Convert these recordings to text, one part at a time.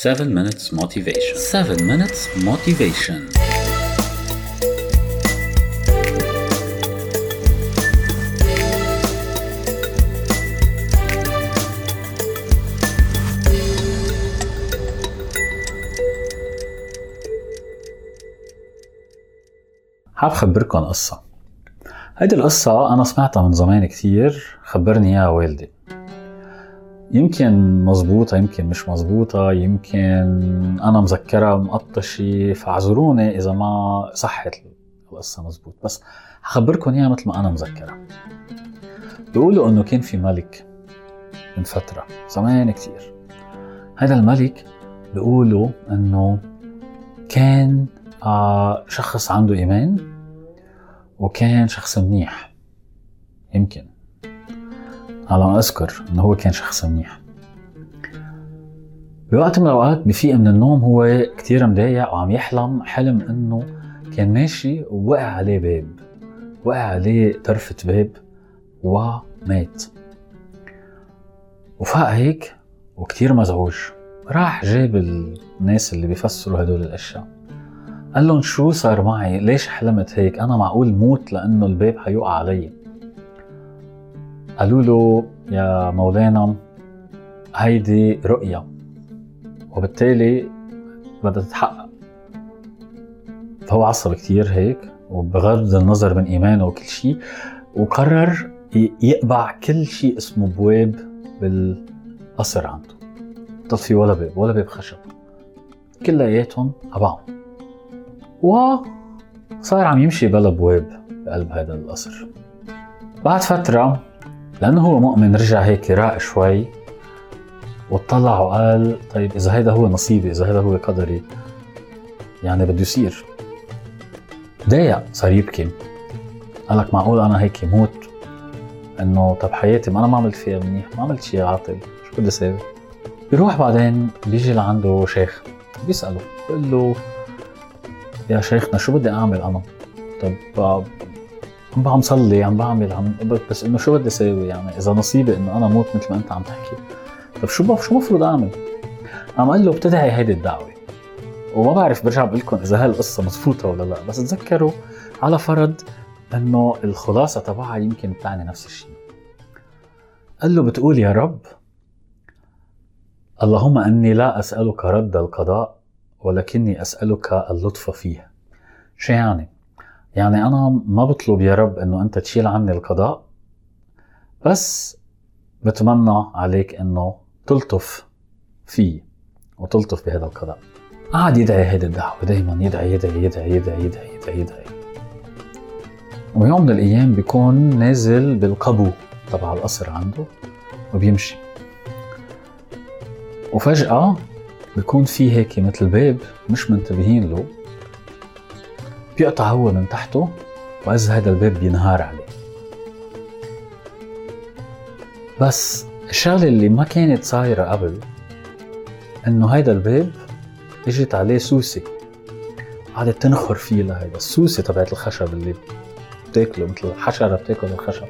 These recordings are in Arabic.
7 minutes motivation. 7 minutes motivation. حاب خبركم قصة. هيدي القصة أنا سمعتها من زمان كتير خبرني إياها والدي يمكن مزبوطة يمكن مش مزبوطة يمكن أنا مذكرها مقطشة فاعذروني إذا ما صحت القصة مزبوط. بس حخبركم إياها مثل ما أنا مذكرها بيقولوا إنه كان في ملك من فترة زمان كتير. هذا الملك بيقولوا إنه كان آه شخص عنده إيمان وكان شخص منيح. يمكن. على ما أذكر إنه هو كان شخص منيح. بوقت من الأوقات بفيق من النوم هو كتير مضايق وعم يحلم حلم إنه كان ماشي ووقع عليه باب وقع عليه طرفة باب ومات. وفاق هيك وكتير مزعوج راح جاب الناس اللي بيفسروا هدول الأشياء. قال لهم شو صار معي؟ ليش حلمت هيك؟ أنا معقول موت لأنه الباب حيوقع علي. قالوا له يا مولانا هيدي رؤيا وبالتالي بدها تتحقق. فهو عصب كتير هيك وبغض النظر من إيمانه وكل شيء وقرر يقبع كل شيء اسمه بواب بالقصر عنده. طب في ولا باب ولا باب خشب. كلياتهم قبعهم وصار عم يمشي بلا بواب بقلب هذا القصر. بعد فترة لأنه هو مؤمن رجع هيك راق شوي وطلع وقال طيب إذا هيدا هو نصيبي إذا هيدا هو قدري يعني بده يصير. ضايق صار يبكي. قال لك معقول أنا هيك موت إنه طب حياتي ما أنا ما عملت فيها منيح ما عملت شيء عاطل شو بدي أساوي بيروح بعدين بيجي لعنده شيخ بيسأله بيقول له يا شيخنا شو بدي أعمل أنا؟ طب عم صلي عم بعمل عم بس إنه شو بدي اساوي يعني إذا نصيبي إنه أنا موت مثل ما أنت عم تحكي. طب شو شو المفروض أعمل؟ عم قال له بتدعي هيدي الدعوة. وما بعرف برجع بقول لكم إذا هالقصه مضبوطة ولا لا بس تذكروا على فرض إنه الخلاصة تبعها يمكن بتعني نفس الشيء. قال له بتقول يا رب اللهم أني لا أسألك رد القضاء ولكني أسألك اللطف فيه شو يعني؟ يعني أنا ما بطلب يا رب أنه أنت تشيل عني القضاء بس بتمنى عليك أنه تلطف فيه وتلطف بهذا القضاء. قعد يدعي هيدي الدعوة دايما يدعي يدعي يدعي يدعي يدعي يدعي, يدعي. ويوم من الأيام بيكون نازل بالقبو تبع القصر عنده وبيمشي. وفجأة بيكون في هيك مثل باب مش منتبهين له. بيقطع هو من تحته وإذا هذا الباب بينهار عليه. بس الشغلة اللي ما كانت صايرة قبل إنه هيدا الباب إجت عليه سوسة. قعدت تنخر فيه لهيدا السوسة تبعت الخشب اللي بتاكله مثل حشرة بتاكل الخشب.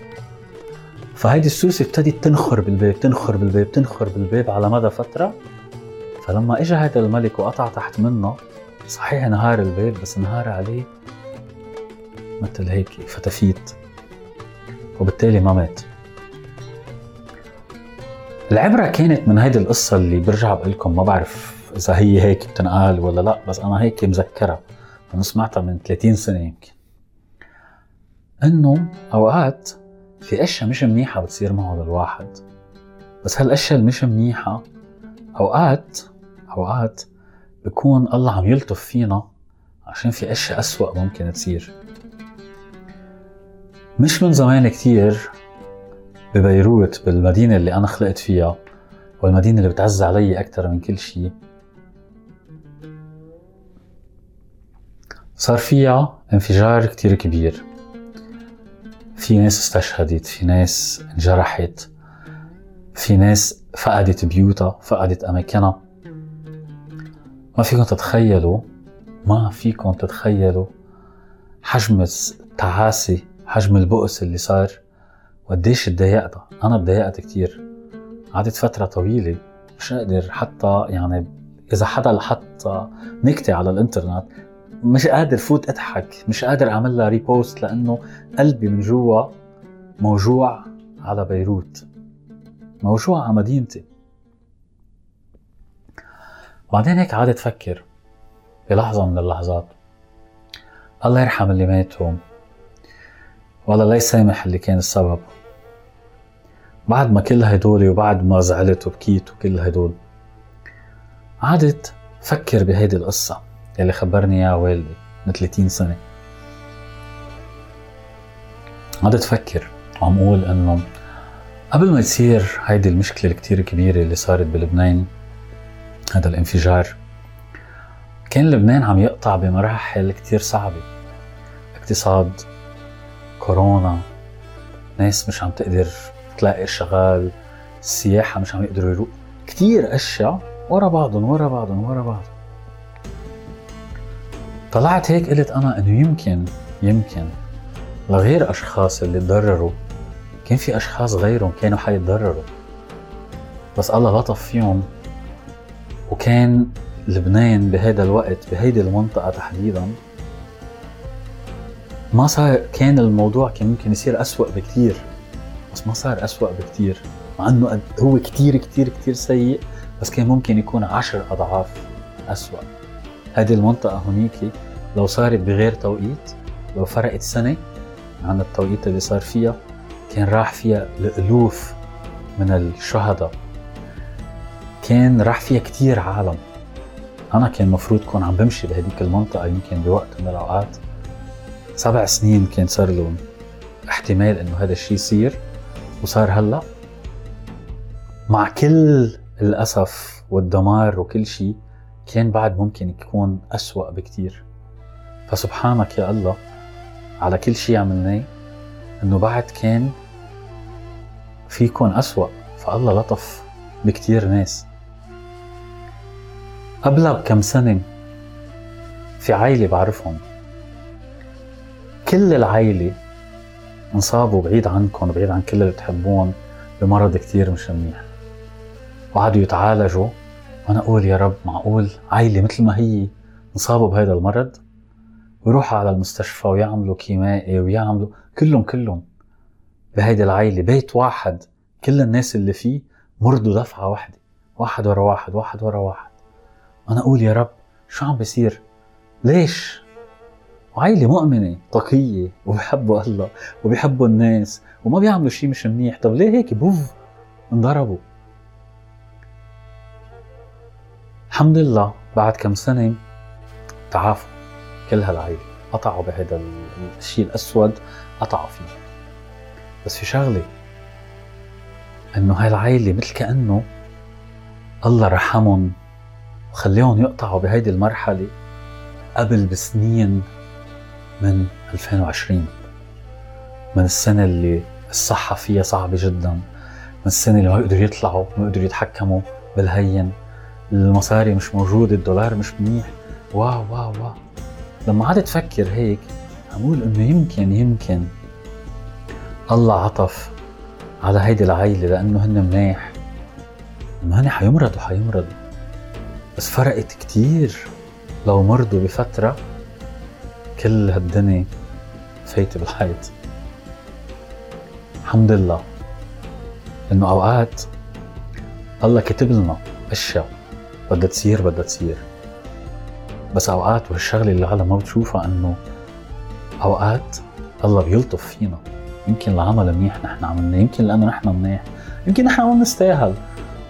فهيدي السوسة ابتدت تنخر بالباب تنخر بالباب تنخر بالباب على مدى فترة. فلما اجى هذا الملك وقطع تحت منه صحيح انهار الباب بس انهار عليه مثل هيك فتافيت وبالتالي ما مات. العبرة كانت من هيدي القصة اللي برجع بقول لكم ما بعرف إذا هي هيك بتنقال ولا لا بس أنا هيك مذكرها أنا سمعتها من 30 سنة يمكن. إنه أوقات في أشياء مش منيحة بتصير معه للواحد بس هالأشياء اللي مش منيحة أوقات أوقات بكون الله عم يلطف فينا عشان في أشياء أسوأ ممكن تصير. مش من زمان كتير ببيروت بالمدينة اللي أنا خلقت فيها والمدينة اللي بتعز علي أكثر من كل شيء صار فيها انفجار كتير كبير. في ناس استشهدت في ناس انجرحت في ناس فقدت بيوتها فقدت أماكنها. ما فيكم تتخيلوا ما فيكم تتخيلوا حجم التعاسة حجم البؤس اللي صار؟ وقديش تضايقت أنا تضايقت كتير. قعدت فترة طويلة مش قادر حتى يعني إذا حدا حط نكتة على الإنترنت مش قادر فوت أضحك مش قادر أعمل لها repost لأنه قلبي من جوا موجوع على بيروت. موجوع على مدينتي. بعدين هيك قعدت أفكر بلحظة من اللحظات. الله يرحم اللي ماتوا والله لا يسامح اللي كان السبب. بعد ما كل هدول وبعد ما زعلت وبكيت وكل هدول قعدت فكر بهيدي القصة اللي خبرني إياها والدي من 30 سنة. قعدت فكر وعم أقول إنه قبل ما يصير هيدي المشكلة الكتير كبيرة اللي صارت بلبنان هذا الانفجار. كان لبنان عم يقطع بمراحل كتير صعبة. اقتصاد كورونا ناس مش عم تقدر تلاقي شغال السياحة مش عم يقدروا يروحوا كتير أشياء ورا بعضهم ورا بعضهم ورا بعض طلعت هيك قلت أنا إنه يمكن يمكن. لغير أشخاص اللي تضرروا. كان في أشخاص غيرهم كانوا حيتضرروا. بس الله لطف فيهم وكان لبنان بهذا الوقت بهيدي المنطقة تحديدا. ما صار كان الموضوع كان ممكن يصير أسوأ بكتير. بس ما صار أسوأ بكتير. مع إنه هو كتير كتير كتير سيء بس كان ممكن يكون عشر أضعاف أسوأ. هذه المنطقة هنيك لو صارت بغير توقيت لو فرقت سنة عن التوقيت اللي صار فيها كان راح فيها الألوف من الشهداء. كان راح فيها كتير عالم. أنا كان مفروض كون عم بمشي بهديك المنطقة يمكن بوقت من الأوقات. سبع سنين كان صار لهم احتمال إنه هذا الشيء يصير وصار هلأ. مع كل الأسف والدمار وكل شيء كان بعد ممكن يكون أسوأ بكتير. فسبحانك يا الله على كل شيء عملناه إنه بعد كان في يكون أسوأ. فالله لطف بكتير ناس. قبلها بكم سنة في عائلة بعرفهم. كل العائلة انصابوا بعيد عنكم بعيد عن كل اللي بتحبون بمرض كتير مش منيح. وقعدوا يتعالجوا. وأنا أقول يا رب معقول عائلة مثل ما هي انصابوا بهذا المرض؟ ويروحوا على المستشفى ويعملوا كيمائي ويعملوا كلهم كلهم بهيدي العائلة بيت واحد كل الناس اللي فيه مرضوا دفعة واحدة. واحد ورا واحد واحد ورا واحد. أنا أقول يا رب شو عم بيصير؟ ليش؟ وعائلة مؤمنة تقية وبيحبوا الله وبيحبوا الناس وما بيعملوا شيء مش منيح. طب ليه هيك؟ بوف انضربوا. الحمد لله بعد كم سنة تعافوا كل هالعائلة قطعوا بهذا الشيء الأسود قطعوا فيه. بس في شغلة إنه هاي العائلة مثل كأنه الله رحمهم وخليهم يقطعوا بهيدي المرحلة قبل بسنين من 2020 من السنة اللي الصحة فيها صعبة جدا من السنة اللي ما يقدروا يطلعوا ما يقدروا يتحكموا بالهين. المصاري مش موجودة الدولار مش منيح. واو واو واو. لما قعدت تفكر هيك عم إنه يمكن يمكن الله عطف على هيدي العائلة لأنه هن منيح. إنه هن حيمرضوا حيمرضوا. بس فرقت كتير. لو مرضوا بفترة كل هالدنيا فايتة بالحيط. الحمد لله. إنه أوقات الله كتب لنا أشياء بدها تصير بدها تصير. بس أوقات والشغله اللي العالم ما بتشوفها إنه أوقات الله بيلطف فينا. يمكن العمل منيح نحن عملنا يمكن لأنه نحن منيح يمكن نحن ما بنستاهل.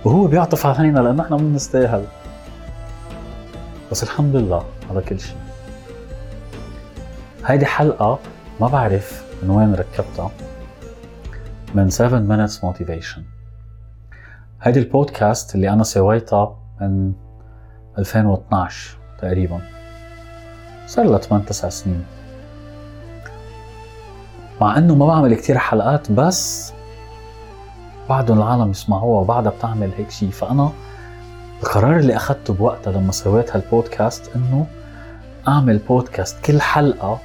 وهو بيعطف علينا لأنه نحن ما بنستاهل. بس الحمد لله على كل شيء. هيدي حلقة ما بعرف من وين ركبتها. من 7 minutes motivation. هيدي البودكاست اللي أنا سويتها من 2012 تقريبا. صار لها 8 9 سنين. مع إنه ما بعمل كتير حلقات بس بعدهم العالم يسمعوها وبعدها بتعمل هيك شيء. فأنا القرار اللي أخذته بوقتها لما سويت هالبودكاست إنه أعمل بودكاست كل حلقة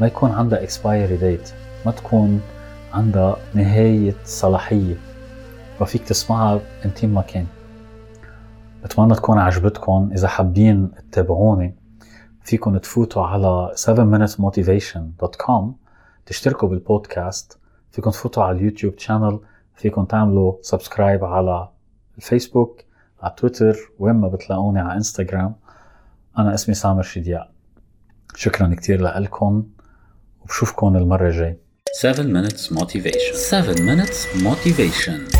ما يكون عندها expiry date ما تكون عندها نهاية صلاحية. وفيك تسمعها أيمتى ما كان. بتمنى تكون عجبتكم. إذا حابين تتابعوني فيكم تفوتوا على 7minutesmotivation.com تشتركوا بالبودكاست. فيكم تفوتوا على اليوتيوب channel فيكم تعملوا subscribe على الفيسبوك. على تويتر وين ما بتلاقوني على انستغرام. أنا اسمي سامر شدياء شكرا كثير لكم وبشوفكم المرة الجاي 7 minutes motivation. 7 minutes motivation.